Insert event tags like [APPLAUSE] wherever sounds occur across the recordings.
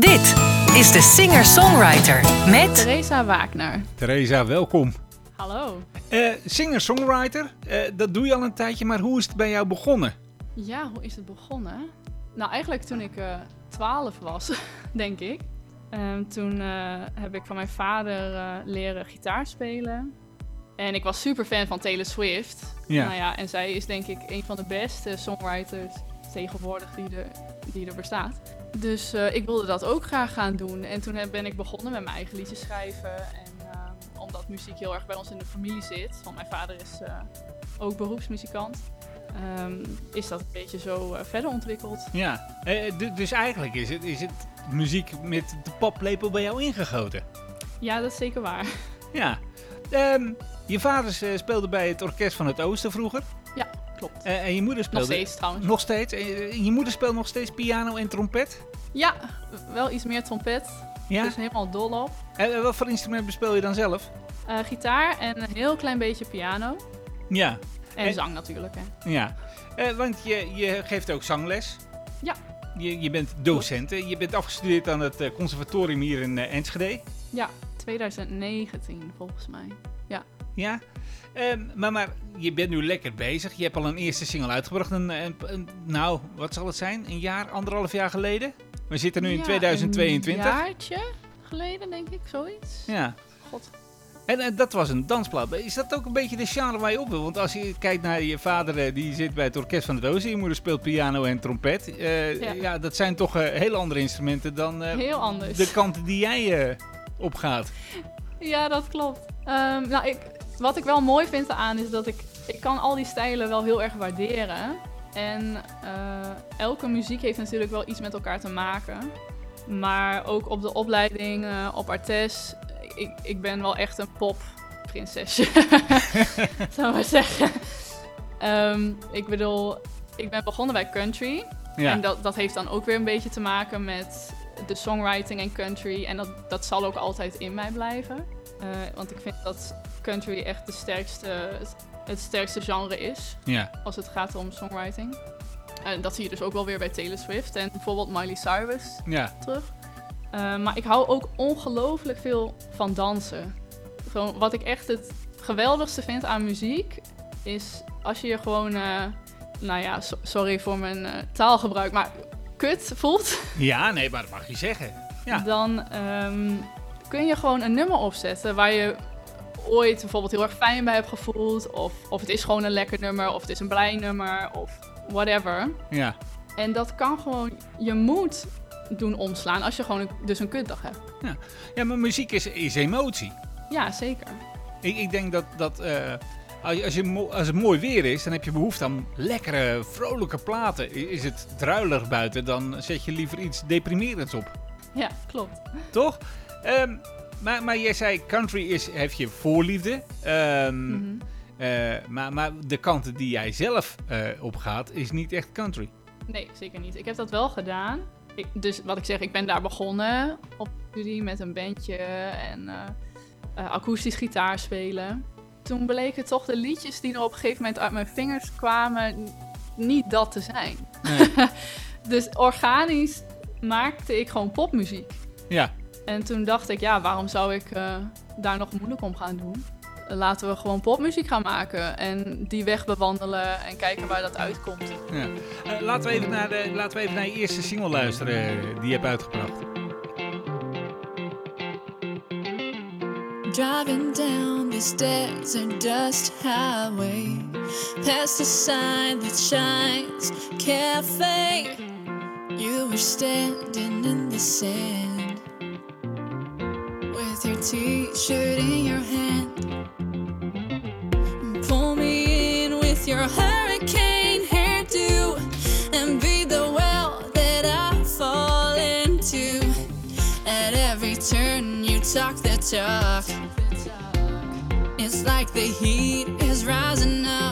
Dit is de singer-songwriter met Theresa Wagner. Theresa, welkom. Hallo. Eh, Singer-songwriter, eh, dat doe je al een tijdje, maar hoe is het bij jou begonnen? Ja, hoe is het begonnen? Nou, eigenlijk toen ik eh 12 was, [LAUGHS] denk ik. Ehm, toen eh, heb ik van mijn vader eh, leren gitaar spelen. En ik was super fan van Taylor Swift. Ja. Nou ja, en zij is denk ik een van de beste songwriters tegenwoordig die er, die er bestaat. Dus eh, ik wilde dat ook graag gaan doen. En toen ben ik begonnen met mijn eigen liedjes schrijven. En ehm, omdat muziek heel erg bij ons in de familie zit, want mijn vader is eh, ook beroepsmuzikant, ehm, is dat een beetje zo eh, verder ontwikkeld. Ja, eh, du- dus eigenlijk is het, is het muziek met de paplepel bij jou ingegoten. Ja, dat is zeker waar. [LAUGHS] Ja. Ehm, je vader eh, speelde bij het Orkest van het Oosten vroeger. Ja, klopt. Eh, en je moeder Nog speelde... steeds trouwens. Nog steeds. Eh, je moeder speelt nog steeds piano en trompet. Ja, wel iets meer trompet. Ja. Dus helemaal dol op. En wat voor instrument bespeel je dan zelf? Eh, gitaar en een heel klein beetje piano. Ja. En, En- zang natuurlijk, hè. Ja, eh, want je, je geeft ook zangles. Ja. Je, je bent docent. hè? Je bent afgestudeerd aan het eh, conservatorium hier in Enschede. Ja, 2019 volgens mij. Ja. Ehm, maar, maar je bent nu lekker bezig. Je hebt al een eerste single uitgebracht. Een, een, een- nou, wat zal het zijn? Een jaar, anderhalf jaar geleden? We zitten nu in Ja, 2022. Een jaartje geleden, denk ik, zoiets. Ja. God. En eh, dat was een dansplaat. Is dat ook een beetje de genre waar je op wil? Want als je kijkt naar je vader, eh, die zit bij het Orkest van het Oosten. Je moeder speelt piano en trompet. Eh, Ja. ja. dat zijn toch eh, hele andere instrumenten dan Heel anders. de kant die jij opgaat. Ja, dat klopt. Ehm, nou, ik, wat ik wel mooi vind aan is dat ik... Ik kan al die stijlen wel heel erg waarderen. En eh, elke muziek heeft natuurlijk wel iets met elkaar te maken. Maar ook op de opleiding, eh, op Artes... Ik, ik ben wel echt een popprinsesje. [LAUGHS] Zou maar zeggen. Ehm, ik bedoel, ik ben begonnen bij country. Ja. En dat, dat heeft dan ook weer een beetje te maken met de songwriting en country. En dat, dat zal ook altijd in mij blijven. Eh, want ik vind dat country echt de sterkste, het, het sterkste genre is ja. als het gaat om songwriting. En dat zie je dus ook wel weer bij Taylor Swift en bijvoorbeeld Miley Cyrus ja. terug. Eh, maar ik hou ook ongelooflijk veel van dansen. Gewoon, wat ik echt het geweldigste vind aan muziek is als je je gewoon, eh, nou ja, so- sorry voor mijn eh, taalgebruik, maar kut voelt, [LAUGHS] Ja, nee, maar dat mag je zeggen. Ja. dan ehm, kun je gewoon een nummer opzetten waar je ooit bijvoorbeeld heel erg fijn bij hebt gevoeld. Of, of het is gewoon een lekker nummer, of het is een blij nummer, of whatever. Ja. En dat kan gewoon je moed doen omslaan als je gewoon een, dus een kutdag hebt. ja, maar muziek is, is emotie. Ja, zeker. Ik, ik denk dat, dat eh, als, je, als, je, mo- als het mooi weer is, dan heb je behoefte aan lekkere, vrolijke platen. Is het druilig buiten, dan zet je liever iets deprimerends op. Ja, klopt. Toch? Ehm, maar, maar jij zei, country is, heeft je voorliefde. Ehm, Mhm. eh, maar, maar de kant die jij zelf eh, opgaat, is niet echt country. Nee, zeker niet. Ik heb dat wel gedaan. Ik, dus wat ik zeg, ik ben daar begonnen op studie met een bandje en eh, akoestisch gitaar spelen. Toen bleken toch de liedjes die er op een gegeven moment uit mijn vingers kwamen niet dat te zijn. Nee. [LAUGHS] Dus organisch maakte ik gewoon popmuziek. ja, En toen dacht ik, ja, waarom zou ik eh, daar nog moeilijk om gaan doen? Laten we gewoon popmuziek gaan maken en die weg bewandelen en kijken waar dat uitkomt. ja. Eh, laten, we even naar de, laten we even naar je eerste single luisteren die je hebt uitgebracht. Driving down this desert dust highway, past the sign that shines cafe. You were standing in the sand t-shirt in your hand. Pull me in with your hurricane hairdo and be the well that I fall into. At every turn, you talk the talk. It's like the heat is rising up.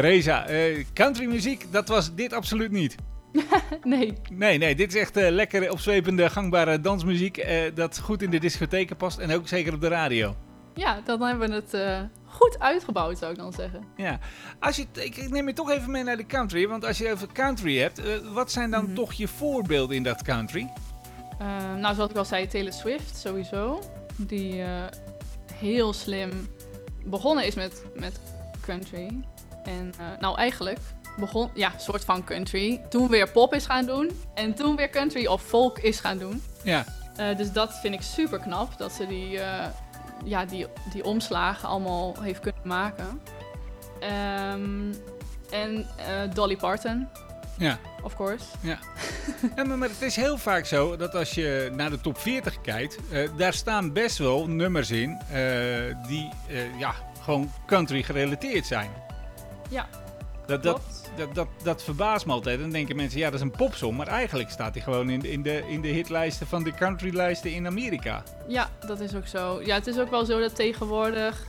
Theresa, eh, country muziek, dat was dit absoluut niet. [LAUGHS] Nee, Nee, nee, dit is echt eh, lekkere, opzwepende, gangbare dansmuziek. eh, dat goed in de discotheken past en ook zeker op de radio. ja, dan hebben we het eh, goed uitgebouwd, zou ik dan zeggen. Ja, als je, ik neem je toch even mee naar de country. Want als je over country hebt, eh, wat zijn dan Mhm. toch je voorbeelden in dat country? Nou, zoals ik al zei, Taylor Swift sowieso. Die eh, heel slim begonnen is met, met country. En eh, nou, eigenlijk begon, ja, soort van country. Toen weer pop is gaan doen. En toen weer country of folk is gaan doen. Ja, Eh, dus dat vind ik super knap. Dat ze die, eh, ja, die, die omslagen allemaal heeft kunnen maken. Ehm, en Dolly Parton, ja. of course. [LAUGHS] Ja, maar, maar het is heel vaak zo dat als je naar de top 40 kijkt, daar staan best wel nummers in die ja, gewoon country gerelateerd zijn. Ja, Dat, dat, dat, dat, dat verbaast me altijd. Dan denken mensen, ja, dat is een popsong. Maar eigenlijk staat hij gewoon in, de- in, de, in de hitlijsten van de countrylijsten in Amerika. Ja, dat is ook zo. Ja, het is ook wel zo dat tegenwoordig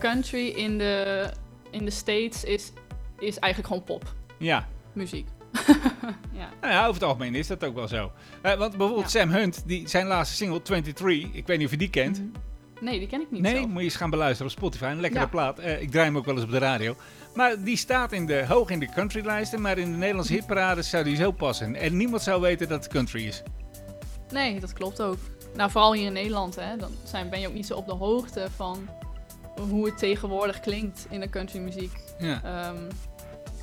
country in de, in de States is, is eigenlijk gewoon Ja, popmuziek. [LAUGHS] ja. nou ja, over het algemeen is dat ook wel zo. Eh, want bijvoorbeeld Sam Hunt, die, zijn laatste single 23, ik weet niet of je die kent. Mhm. Nee, die ken ik niet Nee, zelf. moet je eens gaan beluisteren op Spotify. Een lekkere Ja. plaat. Eh, ik draai hem ook wel eens op de radio. Maar die staat in de, hoog in de countrylijsten. Maar in de Nederlandse hitparades zou die zo passen. En niemand zou weten dat het country is. Nee, dat klopt ook. Nou, vooral hier in Nederland, hè. Dan zijn, ben je ook niet zo op de hoogte van hoe het tegenwoordig klinkt in de countrymuziek. Ja. Ehm,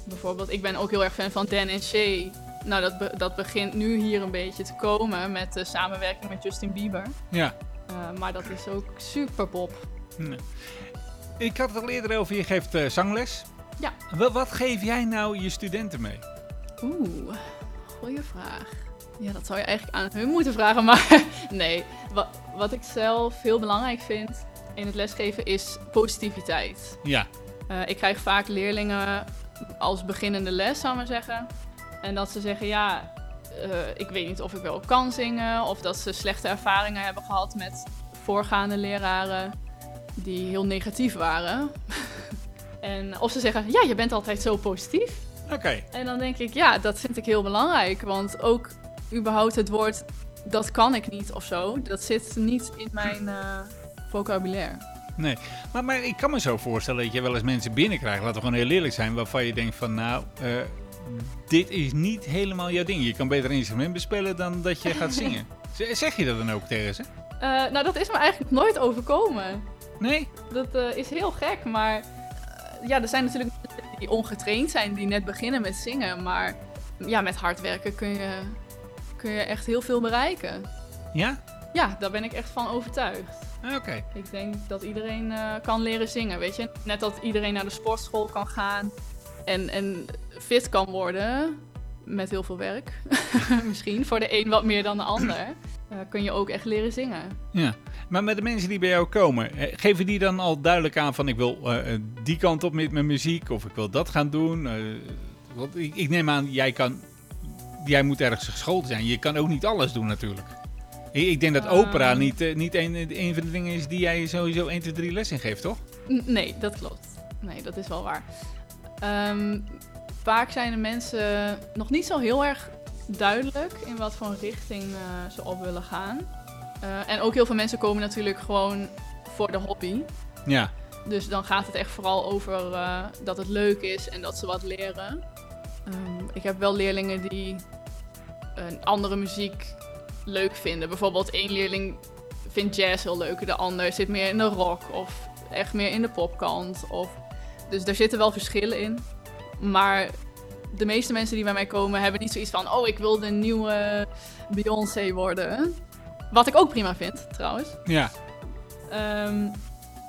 bijvoorbeeld, ik ben ook heel erg fan van Dan en Shay. Nou, dat, be- dat begint nu hier een beetje te komen met de samenwerking met Justin Bieber. ja. Eh, maar dat is ook super pop. Nee. Ik had het al eerder over, je geeft eh, zangles. Ja. Wat, wat geef jij nou je studenten mee? Oeh, goeie vraag. Ja, dat zou je eigenlijk aan hun moeten vragen, [LAUGHS] maar nee. Wat, wat ik zelf heel belangrijk vind in het lesgeven is positiviteit. Ja. Eh, ik krijg vaak leerlingen als beginnende les, zou ik maar zeggen. En dat ze zeggen, ja, eh, ik weet niet of ik wel kan zingen. Of dat ze slechte ervaringen hebben gehad met voorgaande leraren die heel negatief waren. [LAUGHS] en of ze zeggen, ja, je bent altijd zo positief. Oké. En dan denk ik, ja, dat vind ik heel belangrijk. Want ook überhaupt het woord, dat kan ik niet of zo, dat zit niet in mijn eh, vocabulaire. Nee. Maar, maar ik kan me zo voorstellen dat je wel eens mensen binnenkrijgt. Laten we gewoon heel eerlijk zijn. Waarvan je denkt van nou, eh, dit is niet helemaal jouw ding. Je kan beter een instrument bespelen dan dat je gaat [LAUGHS] zingen. Zeg je dat dan ook tegen ze? Eh, nou, dat is me eigenlijk nooit overkomen. Nee? Dat is heel gek, maar ja, er zijn natuurlijk mensen die ongetraind zijn, die net beginnen met zingen. Maar ja, met hard werken kun je, kun je echt heel veel bereiken. Ja? Ja, daar ben ik echt van overtuigd. Ah, Oké. Ik denk dat iedereen eh, kan leren zingen, weet je. Net dat iedereen naar de sportschool kan gaan en, en fit kan worden met heel veel werk. [LAUGHS] Misschien, voor de een wat meer dan de ander. Eh, kun je ook echt leren zingen. Ja. Maar met de mensen die bij jou komen, eh, geven die dan al duidelijk aan van ik wil eh, die kant op met mijn muziek of ik wil dat gaan doen? Want ik, ik neem aan, jij kan, jij moet ergens geschoold zijn. Je kan ook niet alles doen natuurlijk. Ik, ik denk dat opera Ehm. niet, eh, niet een, een van de dingen is die jij sowieso 1, 2, 3 les in geeft, toch? Nee, dat klopt. Nee, dat is wel waar. Ehm, vaak zijn de mensen nog niet zo heel erg duidelijk in wat voor richting eh, ze op willen gaan. Eh, en ook heel veel mensen komen natuurlijk gewoon voor de hobby. Ja. Dus dan gaat het echt vooral over eh, dat het leuk is en dat ze wat leren. Ehm, ik heb wel leerlingen die een andere muziek leuk vinden. Bijvoorbeeld één leerling vindt jazz heel leuk, de ander zit meer in de rock of echt meer in de popkant. Of... Dus daar zitten wel verschillen in. Maar de meeste mensen die bij mij komen hebben niet zoiets van... oh, ik wil de nieuwe Beyoncé worden. Wat ik ook prima vind, trouwens. Ja. Ehm,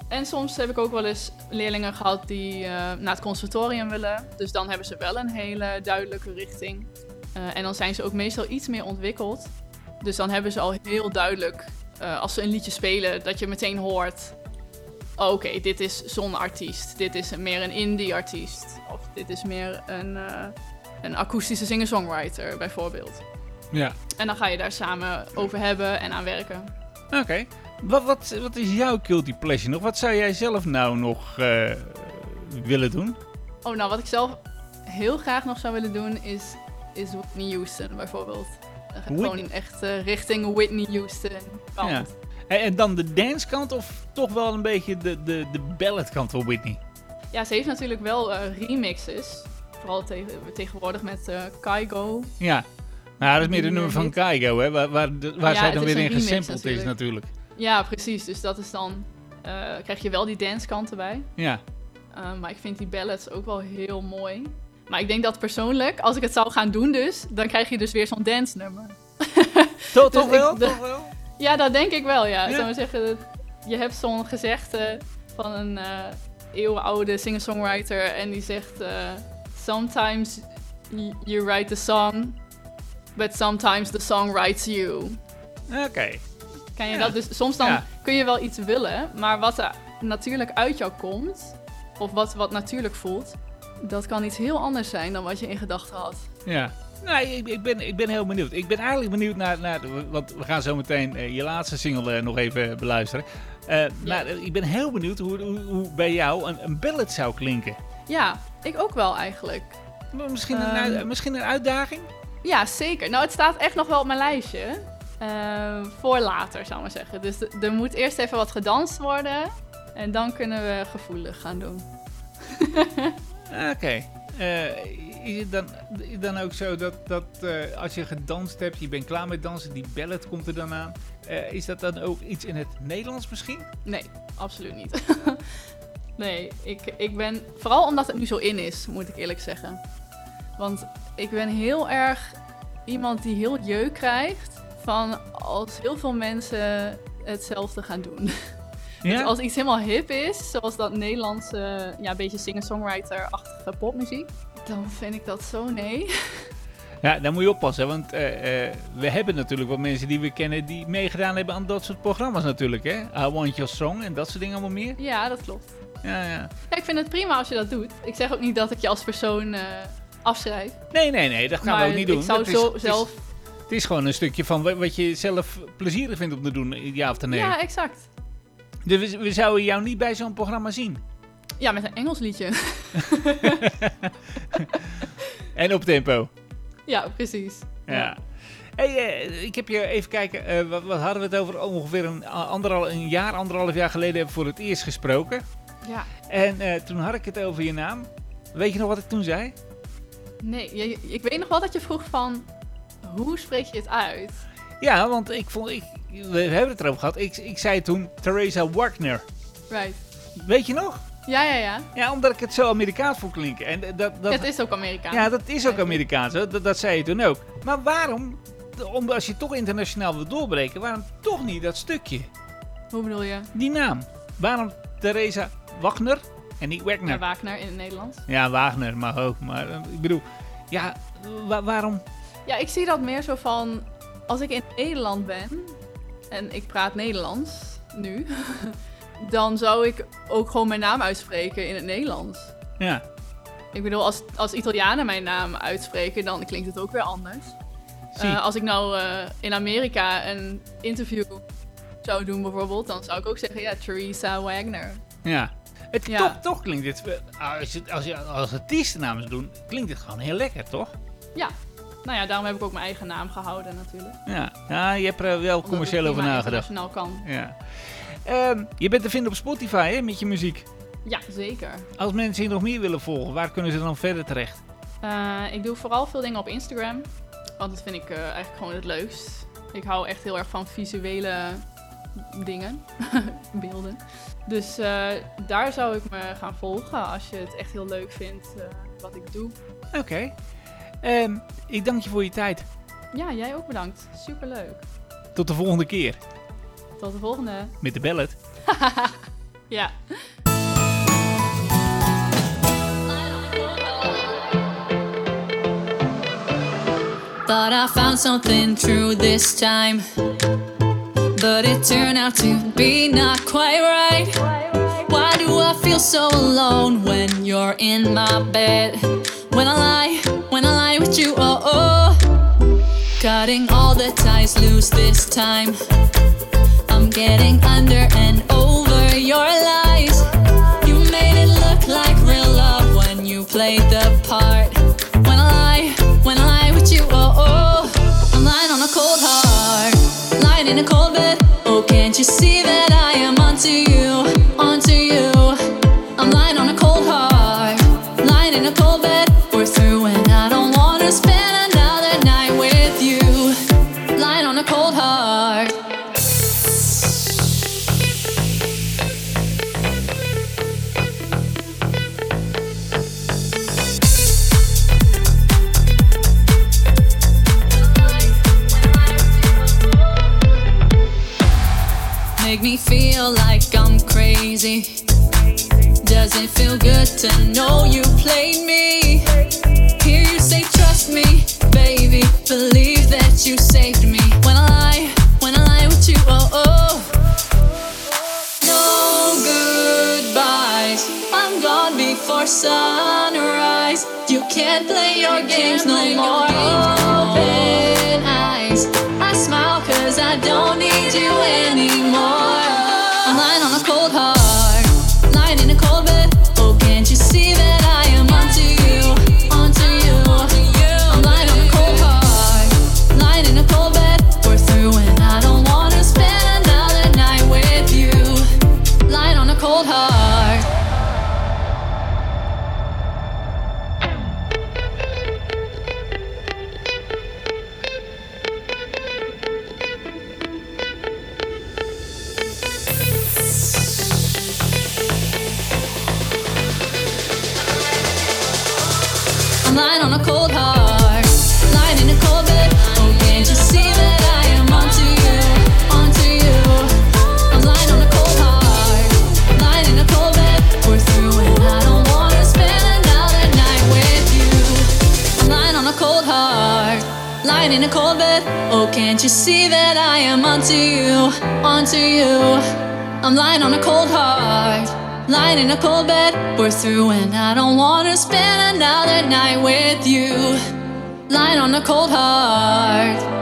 en soms heb ik ook wel eens leerlingen gehad die eh, naar het conservatorium willen. Dus dan hebben ze wel een hele duidelijke richting. Eh, en dan zijn ze ook meestal iets meer ontwikkeld. Dus dan hebben ze al heel duidelijk, eh, als ze een liedje spelen, dat je meteen hoort... oh, Oké, dit is zo'n artiest. Dit is meer een indie-artiest. Of dit is meer een, eh, een akoestische singer-songwriter, bijvoorbeeld. Ja. En dan ga je daar samen over hebben en aan werken. Oké. Wat, wat, wat is jouw guilty pleasure nog? Wat zou jij zelf nou nog eh, willen doen? Oh, nou, wat ik zelf heel graag nog zou willen doen is, is Whitney Houston bijvoorbeeld. Gewoon echt eh, richting Whitney Houston kant. Ja. En, dan de dance kant of toch wel een beetje de, de, de ballad kant van Whitney? Ja, ze heeft natuurlijk wel eh, remixes. Vooral tegen, tegenwoordig met eh Kygo. Ja. Nou, dat is meer de Die, nummer eh, van. Kygo, hè, waar, waar, waar Ja, zij dan weer in gesampled is natuurlijk. Ja, precies. Dus dat is dan... eh, krijg je wel die dance kant erbij. Ja. Eh, maar ik vind die ballads ook wel heel mooi. Maar ik denk dat persoonlijk, als ik het zou gaan doen dus... dan krijg je dus weer zo'n dance nummer. [LAUGHS] Toch, Dus toch wel? toch wel? Ja, dat denk ik wel, ja. Ja? Zeggen, dat- je hebt zo'n gezegde van een eh eeuwenoude singer-songwriter en die zegt... eh, sometimes you write a song, but sometimes the song writes you. Oké. Kan je Ja. dat dus... Soms dan Ja. kun je wel iets willen, maar wat er natuurlijk uit jou komt, of wat, wat natuurlijk voelt, dat kan iets heel anders zijn dan wat je in gedachten had. Ja. Nou, ik, ik, ben, ik ben heel benieuwd. Ik ben eigenlijk benieuwd naar, naar want we gaan zo meteen eh, je laatste single eh, nog even beluisteren. Eh, Maar ik ben heel benieuwd hoe, hoe, hoe bij jou een, een ballad zou klinken. Ja, ik ook wel eigenlijk. Misschien een, Ehm. misschien een uitdaging? Ja, zeker. Nou, het staat echt nog wel op mijn lijstje. Voor later, zou ik maar zeggen. Dus er moet eerst even wat gedanst worden. En dan kunnen we gevoelig gaan doen. [LAUGHS] Oké. Eh, is het dan, is dan ook zo dat, dat eh, als je gedanst hebt, je bent klaar met dansen, die ballad komt er dan aan. eh, is dat dan ook iets in het Nederlands misschien? Nee, absoluut niet. [LAUGHS] nee, ik, ik ben... Vooral omdat het nu zo in is, moet ik eerlijk zeggen. Want ik ben heel erg iemand die heel jeuk krijgt... van als heel veel mensen hetzelfde gaan doen. [LAUGHS] Dus als iets helemaal hip is, zoals dat Nederlandse, ja, beetje singer-songwriter-achtige popmuziek, dan vind ik dat zo nee. Ja, daar moet je oppassen, want eh, eh, we hebben natuurlijk wat mensen die we kennen die meegedaan hebben aan dat soort programma's natuurlijk, hè? I Want Your Song en dat soort dingen allemaal meer. Ja, dat klopt. Ja, ja. Ja, ik vind het prima als je dat doet. Ik zeg ook niet dat ik je als persoon eh, afschrijf. Nee, nee, nee, dat gaan maar we ook niet doen. ik zou is- zo het is- zelf... Het is gewoon een stukje van wa- wat je zelf plezierig vindt om te doen, ja of nee. Ja, exact. Dus we, we zouden jou niet bij zo'n programma zien. Ja, met een Engels liedje. [LAUGHS] En op tempo. ja, precies. Ja. Hey, eh, ik heb je even kijken, eh, wat, wat hadden we het over? Ongeveer een, anderhal, een jaar, anderhalf jaar geleden hebben we voor het eerst gesproken. Ja. En eh, toen had ik het over je naam. Weet je nog wat ik toen zei? Nee, je- ik weet nog wel dat je vroeg van... Hoe spreek je het uit? Ja, want ik vond... Ik, we hebben het erover gehad. Ik, ik zei toen Theresa Wagner. Right. Weet je nog? Ja, ja, ja. Ja, omdat ik het zo Amerikaans vond klinken. En dat, dat, het is ook Amerikaans. ja, dat is ook Amerikaans. hè. Dat, dat zei je toen ook. Maar waarom, om, als je toch internationaal wil doorbreken, waarom toch niet dat stukje? Hoe bedoel je? Die naam. Waarom Theresa Wagner en niet Ja, Wagner? Wagner in het Nederlands. Ja, Wagner mag ook. Maar eh, ik bedoel, ja, wa- waarom? Ja, ik zie dat meer zo van... Als ik in Nederland ben... En ik praat Nederlands nu... [LAUGHS] dan zou ik ook gewoon mijn naam uitspreken in het Nederlands. Ja, Ik bedoel, als, als Italianen mijn naam uitspreken, dan klinkt het ook weer anders. Eh, als ik nou eh, in Amerika een interview zou doen bijvoorbeeld, dan zou ik ook zeggen, ja, Theresa Wagner. ja. Het, ja. toch, toch klinkt dit, eh, als je, als je als doen, klinkt het gewoon heel lekker, toch? Ja, nou ja, daarom heb ik ook mijn eigen naam gehouden natuurlijk. Ja, ja je hebt er wel Omdat commercieel over nagedacht. kan. Ja. Ehm, je bent te vinden op Spotify hè, met je muziek. Ja, zeker. Als mensen je nog meer willen volgen, waar kunnen ze dan verder terecht? Eh, ik doe vooral veel dingen op Instagram, want dat vind ik eh, eigenlijk gewoon het leukst. Ik hou echt heel erg van visuele dingen, [LAUGHS] beelden. Dus eh, daar zou ik me gaan volgen als je het echt heel leuk vindt wat ik doe. Oké. Ehm, ik dank je voor je tijd. Ja, jij ook bedankt. Superleuk. Tot de volgende keer Tot de volgende. met de ballet. [LAUGHS] Ja. Thought I found something true this time. But it turned out to be not quite right. Why do I feel so alone when you're in my bed? When I lie, when I lie with you, oh oh. Cutting all the ties loose this time. Getting under and over your lies. You made it look like real love when you played the part. When I lie, when I lie with you, oh oh. I'm lying on a cold heart, lying in a cold me feel like I'm crazy. Does it feel good to know you played me? Hear you say, trust me, baby. Believe that you saved me. When I lie, when I lie with you, oh oh. No goodbyes. I'm gone before sunrise. You can't play your games no more. Open eyes. I smile cause I don't need you anymore. In a cold bed. Oh, can't you see that I am onto you, On you, I'm lying on a cold heart, lying in a cold bed. We're through. I don't want to spend another night with you. I'm lying on a cold heart, lying in a cold bed. Oh, can't you see that I am onto you? On to you? I'm lying on a cold heart. Lying in a cold bed, we're through, and I don't wanna spend another night with you. Lying on a cold heart.